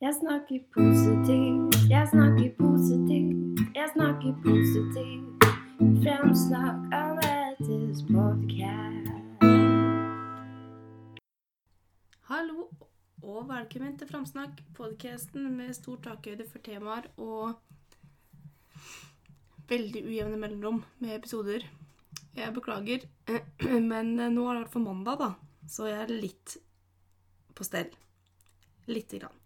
Jeg snakker positivt, jeg snakker positivt, jeg snakker positivt. Fremsnakk Anettes podkast. Hallo og velkommen til Framsnakk, podcasten med stor takhøyde for temaer og veldig ujevne mellomrom med episoder. Jeg beklager, men nå er det vært for mandag, da, så jeg er litt på stell. Lite grann.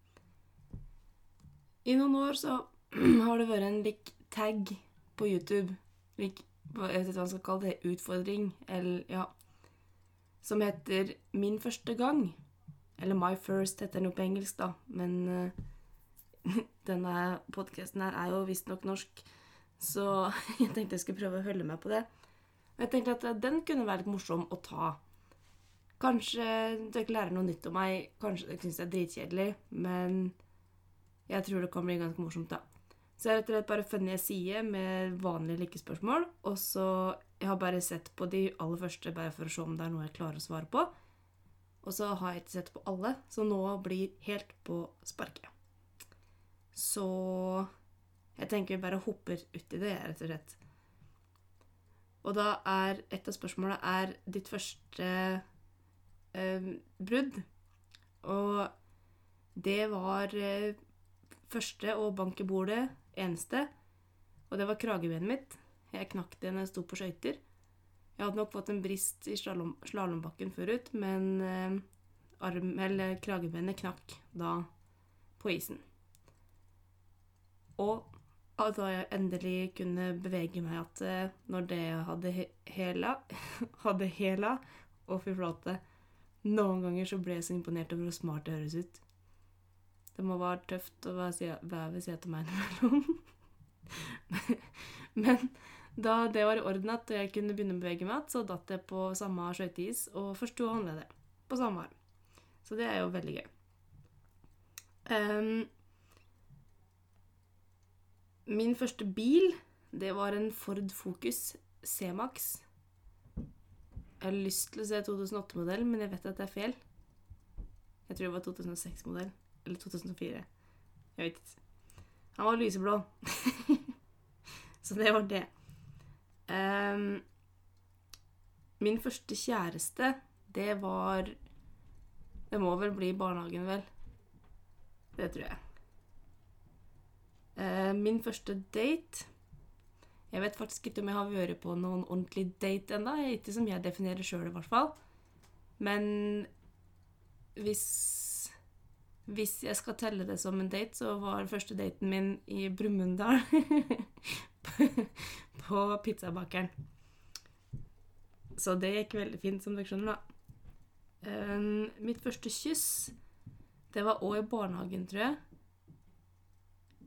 I noen år så har det vært en lik tag på YouTube lik, Jeg vet ikke hva man skal kalle det. Utfordring, eller ja Som heter Min første gang. Eller My First heter den jo på engelsk, da. Men uh, denne podkasten her er jo visstnok norsk, så jeg tenkte jeg skulle prøve å følge med på det. Og jeg tenkte at uh, den kunne være litt morsom å ta. Kanskje dere lærer noe nytt om meg. Kanskje dere syns det er dritkjedelig, men jeg tror det kan bli ganske morsomt, da. Så jeg har rett og slett bare funnet en side med vanlige likespørsmål, og så Jeg har bare sett på de aller første bare for å se om det er noe jeg klarer å svare på. Og så har jeg ikke sett på alle, så nå blir helt på sparket. Så jeg tenker vi bare hopper uti det, rett og slett. Og da er et av spørsmålene er ditt første eh, brudd. Og det var eh, første å banke bordet, eneste. Og det var kragebenet mitt. Jeg knakk det når jeg sto på skøyter. Jeg hadde nok fått en brist i slalåm- slalåmbakken forut, men eh, arm, eller kragebenet knakk da på isen. Og da jeg endelig kunne bevege meg at eh, når det hadde he hela Hadde hela Å, fy flate. Noen ganger så ble jeg så imponert over hvor smart det høres ut. Det må være tøft å være ved siden av meg innimellom. Men da det var i orden at jeg kunne begynne å bevege meg igjen, så datt jeg på samme skøyteis og forsto å håndlede på samme arm. Så det er jo veldig gøy. Um, min første bil, det var en Ford Focus C-Max. Jeg har lyst til å se 2008-modell, men jeg vet at det er feil. Jeg tror det var 2006-modell. Eller 2004. Jeg vet ikke. Han var lyseblå. Så det var det. Um, min første kjæreste, det var Det må vel bli barnehagen, vel. Det tror jeg. Uh, min første date Jeg vet faktisk ikke om jeg har vært på noen ordentlig date ennå. Ikke som jeg definerer sjøl, i hvert fall. Men hvis Hvis jeg skal telle det som en date, så var første daten min i Brumunddal. på pizzabakeren. Så det gikk veldig fint, som dere skjønner, da. Um, mitt første kyss, det var òg i barnehagen, tror jeg.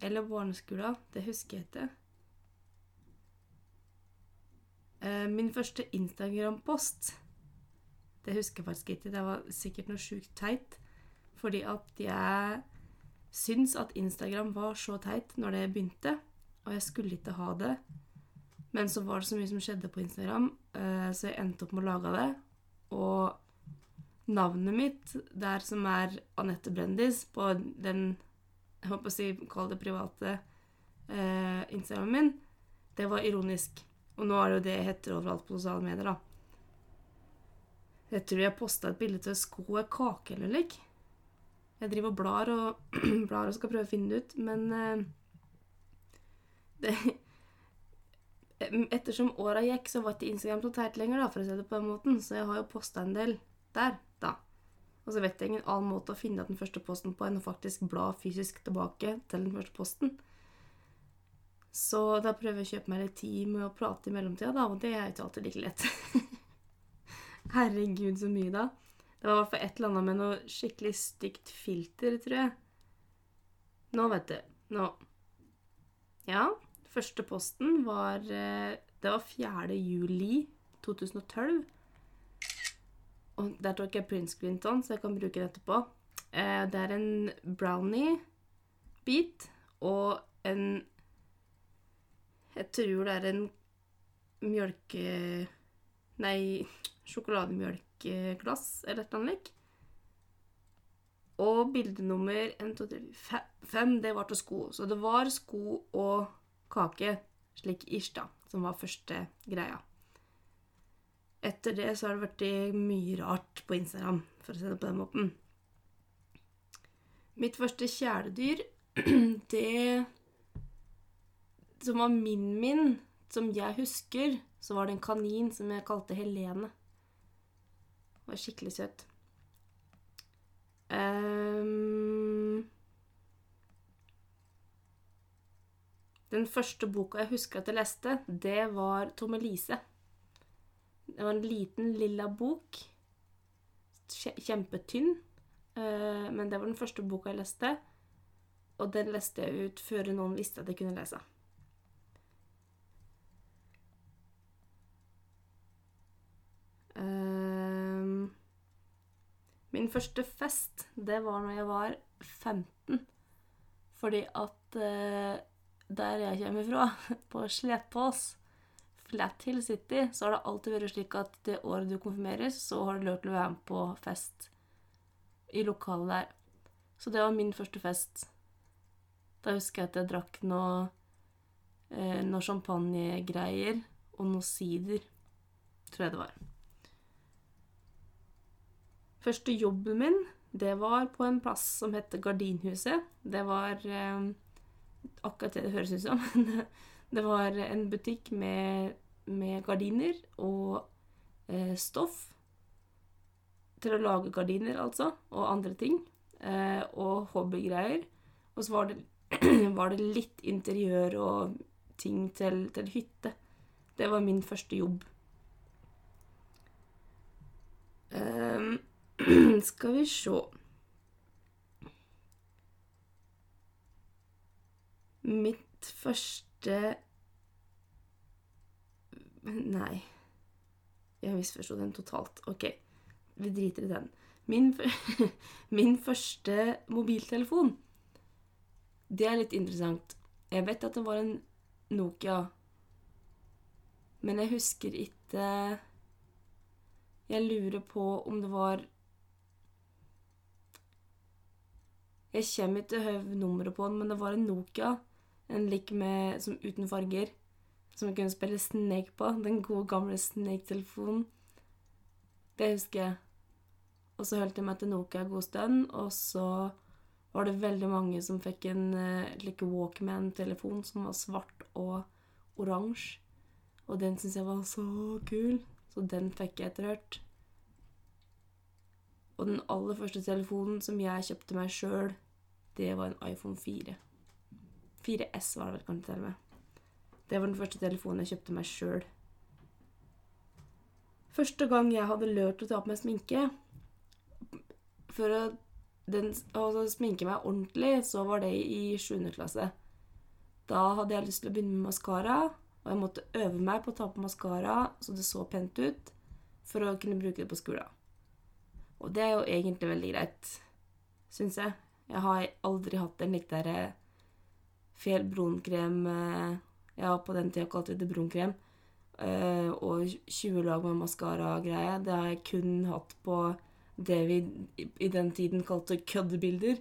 Eller barneskolen. Det husker jeg ikke. Eh, min første Instagram-post, det husker jeg faktisk ikke. Det var sikkert noe sjukt teit. Fordi at jeg syns at Instagram var så teit når det begynte, og jeg skulle ikke ha det. Men så var det så mye som skjedde på Instagram, eh, så jeg endte opp med å lage det. Og navnet mitt, der som er Anette Brendis, på den jeg håper å si, kall det private eh, Instagramen min, det var ironisk. Og nå er det jo det jeg heter overalt på sosiale medier, da. Jeg tror jeg posta et bilde til sko og kake eller lik. Jeg driver og blar og blar og skal prøve å finne det ut, men eh, det, Ettersom åra gikk, så var ikke Instagram så teit lenger, da, for å si det på den måten, så jeg har jo posta en del der, da. Og så vet jeg ingen annen måte å finne den første posten på enn å faktisk bla fysisk tilbake til den første posten. Så da prøver jeg å kjøpe meg litt tid med å prate i mellomtida, da, og det er ikke alltid like lett. Herregud, så mye, da. Det var i hvert fall et eller annet med noe skikkelig stygt filter, tror jeg. Nå, vet du. Nå. Ja, første posten var eh, Det var 4. juli 2012. Og der tok jeg printscreen ton, så jeg kan bruke det etterpå. Eh, det er en brownie-bit og en Jeg tror det er en mjølke... Nei, sjokolademjølkeglass eller et eller annet. Og bilde nummer 1, 2, 3, 5, det var til sko. Så det var sko og kake, slik ish, da, som var første greia. Etter det så har det vært mye rart på Instagram, for å si det på den måten. Mitt første kjæledyr, det Som var min min, som jeg husker, så var det en kanin som jeg kalte Helene. Var skikkelig søt. Ehm, den første boka jeg husker at jeg leste, det var Tommelise. Det var en liten, lilla bok. Kjempetynn. Eh, men det var den første boka jeg leste. Og den leste jeg ut før noen visste at jeg kunne lese. Min første fest, det var når jeg var 15. Fordi at eh, der jeg kommer fra, på Slettås, Flat Hill City, så har det alltid vært slik at det året du konfirmeres, så har du lov til å være med på fest i lokalet der. Så det var min første fest. Da husker jeg at jeg drakk noe, eh, noe champagnegreier og noe sider, tror jeg det var. Første jobben min, det var på en plass som heter Gardinhuset. Det var eh, akkurat det det høres ut som. det var en butikk med, med gardiner og eh, stoff til å lage gardiner, altså, og andre ting. Eh, og hobbygreier. Og så var det, var det litt interiør og ting til, til hytte. Det var min første jobb. Ehm, skal vi se Mitt første Nei. Jeg misforsto den totalt. Ok, vi driter i den. Min, min første mobiltelefon, det er litt interessant. Jeg vet at det var en Nokia, men jeg husker ikke Jeg lurer på om det var Jeg kommer ikke til nummeret på den, men det var en Nokia. En lik med, som uten farger. Som jeg kunne spille Snake på. Den gode, gamle Snake-telefonen. Det husker jeg. Og så holdt jeg meg til Nokia en god stund, og så var det veldig mange som fikk en uh, like Walkman-telefon som var svart og oransje. Og den syntes jeg var så kul, så den fikk jeg etter hvert. Og den aller første telefonen som jeg kjøpte meg sjøl, det var en iPhone 4. 4S var det vel kanskje til og med. Det var den første telefonen jeg kjøpte meg sjøl. Første gang jeg hadde lurt å ta på meg sminke For å den, altså, sminke meg ordentlig, så var det i 7. klasse. Da hadde jeg lyst til å begynne med maskara, og jeg måtte øve meg på å ta på maskara så det så pent ut, for å kunne bruke det på skolen. Og det er jo egentlig veldig greit, syns jeg. Jeg har aldri hatt en lik der eh, fel brunkrem eh, Ja, på den tida kalte vi det brunkrem. eh, og 20 lag med maskara-greie. Det har jeg kun hatt på det vi i- den tiden kalte køddebilder.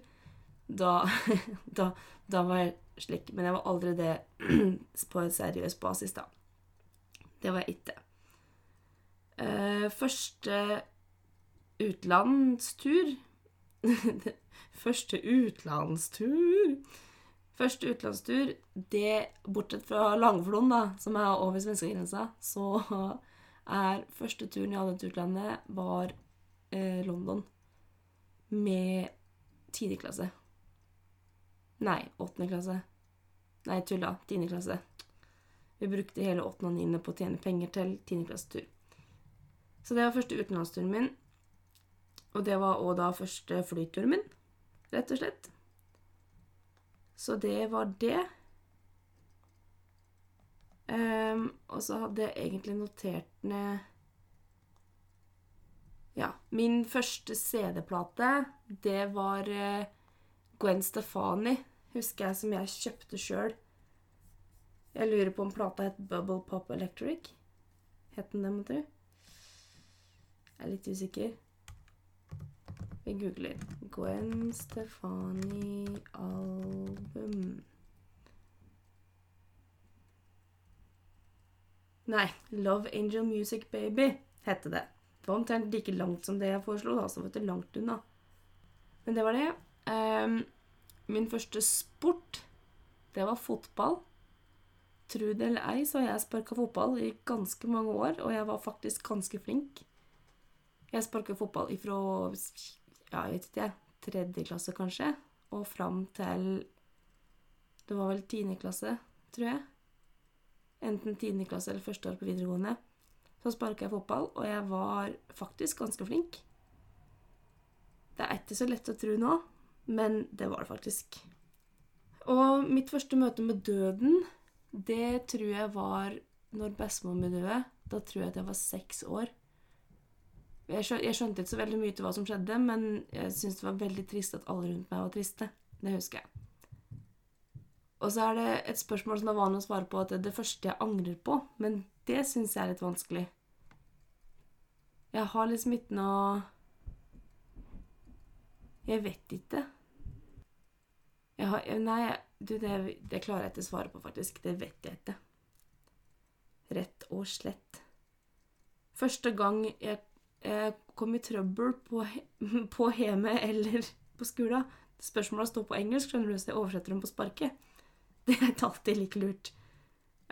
Da, da, da var jeg slik. Men jeg var aldri det på en seriøs basis, da. Det var jeg ikke. Første utenlandstur Første utenlandstur Første utenlandstur, det, bortsett fra Langflon, da, som er over svenskegrensa, så er første turen jeg hadde til utlandet, var eh, London. Med tiende klasse. Nei, åttende klasse. Nei, tulla. Tiende klasse. Vi brukte hele åttende og niende på å tjene penger til tiendeklassetur. Så det var første utenlandsturen min. Og det var òg da første flyturen min, rett og slett. Så det var det. Um, og så hadde jeg egentlig notert ned Ja, min første CD-plate, det var eh, Gwen Stefani, husker jeg, som jeg kjøpte sjøl. Jeg lurer på om plata het Bubble Pop Electric. Het den det, må tro? Jeg er litt usikker. Vi googler Gwen Stefani album. Nei, Love Angel Music Baby hette det. Det var omtrent like langt som det jeg foreslo, da, så var det langt unna. Men det var det. Um, min første sport, det var fotball. Tro det eller ei, så har jeg sparka fotball i ganske mange år, og jeg var faktisk ganske flink. Jeg sparka fotball ifra ja, jeg vet ikke, tredje klasse kanskje, og fram til Det var vel tiende klasse, tror jeg. Enten tiende klasse eller første år på videregående. Så sparka jeg fotball, og jeg var faktisk ganske flink. Det er ikke så lett å tro nå, men det var det faktisk. Og mitt første møte med døden, det tror jeg var når bestemor mi døde. Da tror jeg at jeg var seks år. Jeg, skjønte, ikke så veldig mye til hva som skjedde, men jeg syntes det var veldig trist at alle rundt meg var triste. Det husker jeg. Og så er det et spørsmål som er vanlig å svare på, at det er det første jeg angrer på. Men det syns jeg er litt vanskelig. Jeg har liksom ikke noe Jeg vet ikke. Jeg har Nei, du, det, det klarer jeg ikke å svare på, faktisk. Det vet jeg ikke. Rett og slett. Første gang jeg kom i trøbbel på, på hjemme eller på skolen Spørsmåla står på engelsk, skjønner du, så jeg oversetter dem på sparket. Det er ikke alltid like lurt.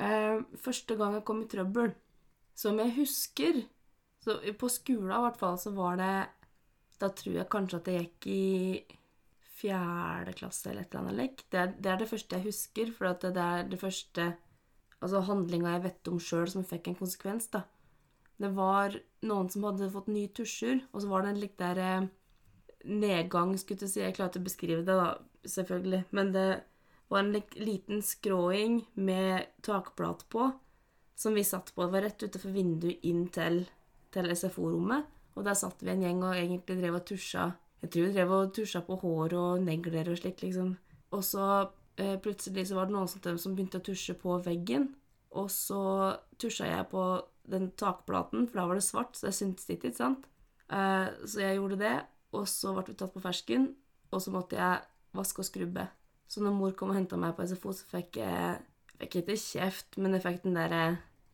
Uh, første gang jeg kom i trøbbel, som jeg husker så På skolen i hvert fall så var det Da tror jeg kanskje at jeg gikk i fjerde klasse eller et eller annet lek. Det, det, er det første jeg husker, for det er det første altså handlinga jeg vet om sjøl som fikk en konsekvens. da. Det var noen som hadde fått nye tusjer, og så var det en litt der eh, nedgang, skulle jeg si. Jeg klarte å beskrive det, da, selvfølgelig. Men det var en liten skråing med takplate på, som vi satt på. Det var rett utenfor vinduet inn til, til SFO-rommet. Og der satt vi en gjeng og egentlig drev og tusja Jeg tror vi drev og tusja på hår og negler og slikt, liksom. Og så eh, plutselig så var det noen som, som begynte å tusje på veggen. Og så tusja jeg på den takplaten, for da var det svart, så jeg syntes ikke, ikke sant? Eh, så jeg gjorde det, og så ble vi tatt på fersken, og så måtte jeg vaske og skrubbe. Så når mor kom og henta meg på SFO, så fikk jeg Fikk ikke kjeft, men jeg fikk den derre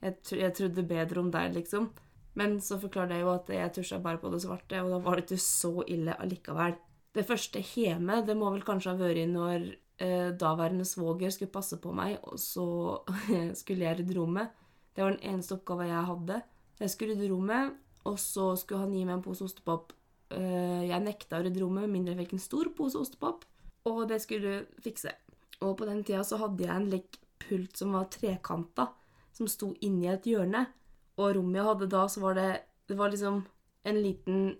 jeg, jeg, trodde bedre om deg, liksom. Men så forklarte jeg jo at jeg tusja bare på det svarte, og da var det ikke så ille allikevel. Det første hjemme, det må vel kanskje ha vært når eh, daværende svoger skulle passe på meg, og så skulle jeg rydde rommet. Det var den eneste oppgava jeg hadde. Jeg skulle rydde rommet, og så skulle han gi meg en pose ostepop. Eh, jeg nekta å rydde rommet med mindre jeg fikk en stor pose ostepop og det skulle du fikse. Og på den tida så hadde jeg en lekk pult som var trekanta, som sto inni et hjørne. Og rommet jeg hadde da, så var det Det var liksom en liten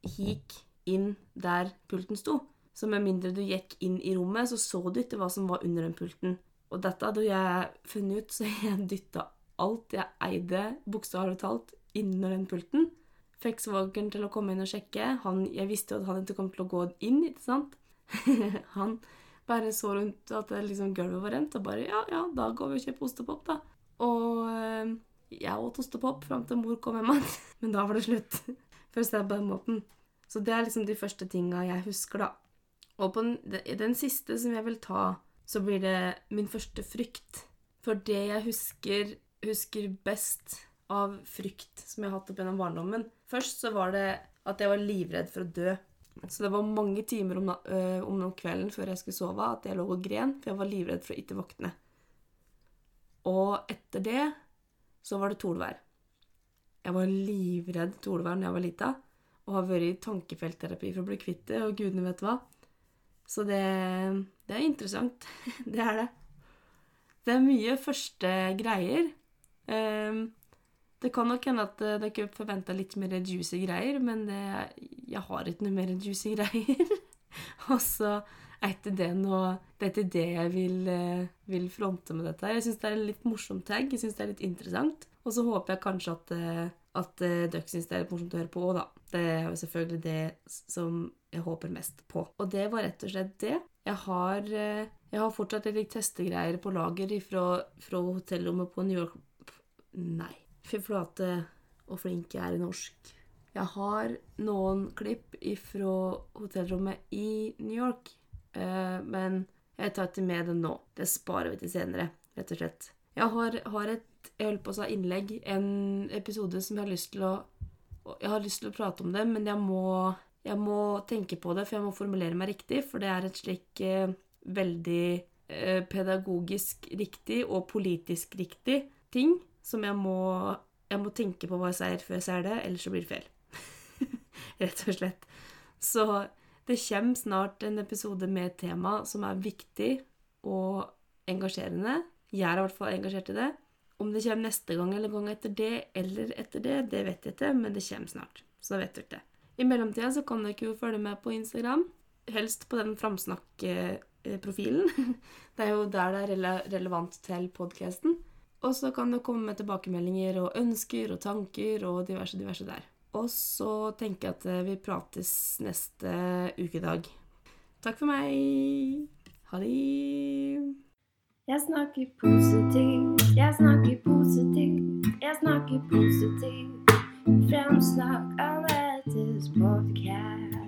hik inn der pulten sto. Så med mindre du gikk inn i rommet, så så du ikke hva som var under den pulten. Og dette hadde jeg funnet ut, så jeg dytta alt jeg eide, bokstavelig talt, innunder den pulten. Fikk svogeren til å komme inn og sjekke. Han, jeg visste jo at han ikke kom til å gå inn, ikke sant? han bare så rundt at liksom gulvet var rent, og bare Ja, ja, da går vi og kjøper ostepop, da. Og øh, jeg åt ostepop fram til mor kom hjem igjen. Men da var det slutt. Si det på den måten. Så det er liksom de første tinga jeg husker, da. Og på den, den siste som jeg vil ta, så blir det min første frykt. For det jeg husker, husker best av frykt som jeg har hatt opp gjennom barndommen Først så var det at jeg var livredd for å dø. Så det var mange timer om, øh, om den kvelden før jeg skulle sove, at jeg lå og gren, for jeg var livredd for å ikke våkne. Og etter det så var det torvær. Jeg var livredd torvær da jeg var lita, og har vært i tankefeltterapi for å bli kvitt det, og gudene vet hva. Så det, det er interessant. det er det. Det er mye første greier. Um, det kan nok hende at eh, dere forventa litt mer juicy greier, men det, jeg har ikke noe mer juicy greier. og så er ikke det noe Det er ikke det jeg vil, eh, vil fronte med dette. Jeg syns det er en litt morsom tag. Jeg syns det er litt interessant. Og så håper jeg kanskje at, eh, at dere syns det er litt morsomt å høre på òg, da. Det er jo selvfølgelig det som jeg håper mest på. Og det var rett og slett det. Jeg har, jeg har fortsatt litt testegreier på lager fra, fra hotellrommet på New York Nei. Fy flate og flink jeg er i norsk. Jeg har noen klipp fra hotellrommet i New York, eh, men jeg tar ikke med det nå. Det sparer vi til senere, rett og slett. Jeg har, har et jeg holdt på å si innlegg, en episode som jeg har lyst til å Jeg har lyst til å prate om det, men jeg må, jeg må tenke på det, for jeg må formulere meg riktig, for det er et slik eh, veldig eh, pedagogisk riktig og politisk riktig ting som jeg må, jeg må tenke på hva jeg sier før jeg sier det, ellers så blir det feil. Rett og slett. Så det kommer snart en episode med et tema som er viktig og engasjerende. Jeg er i hvert fall engasjert i det. Om det kommer neste gang eller gang etter det eller etter det, det vet jeg ikke, men det kommer snart. Så vet dere det. I mellomtida så kan dere jo følge med på Instagram. Helst på den framsnakk-profilen. Det er jo der det er rele relevant til podkasten. Og så kan det komme med tilbakemeldinger og ønsker og tanker og diverse, diverse der. Og så tenker jeg at eh, vi prates neste ukedag. Takk for meg. Ha det. Jeg snakker positivt, jeg snakker positivt, jeg snakker positivt. Fremsnakk Anettes podcast.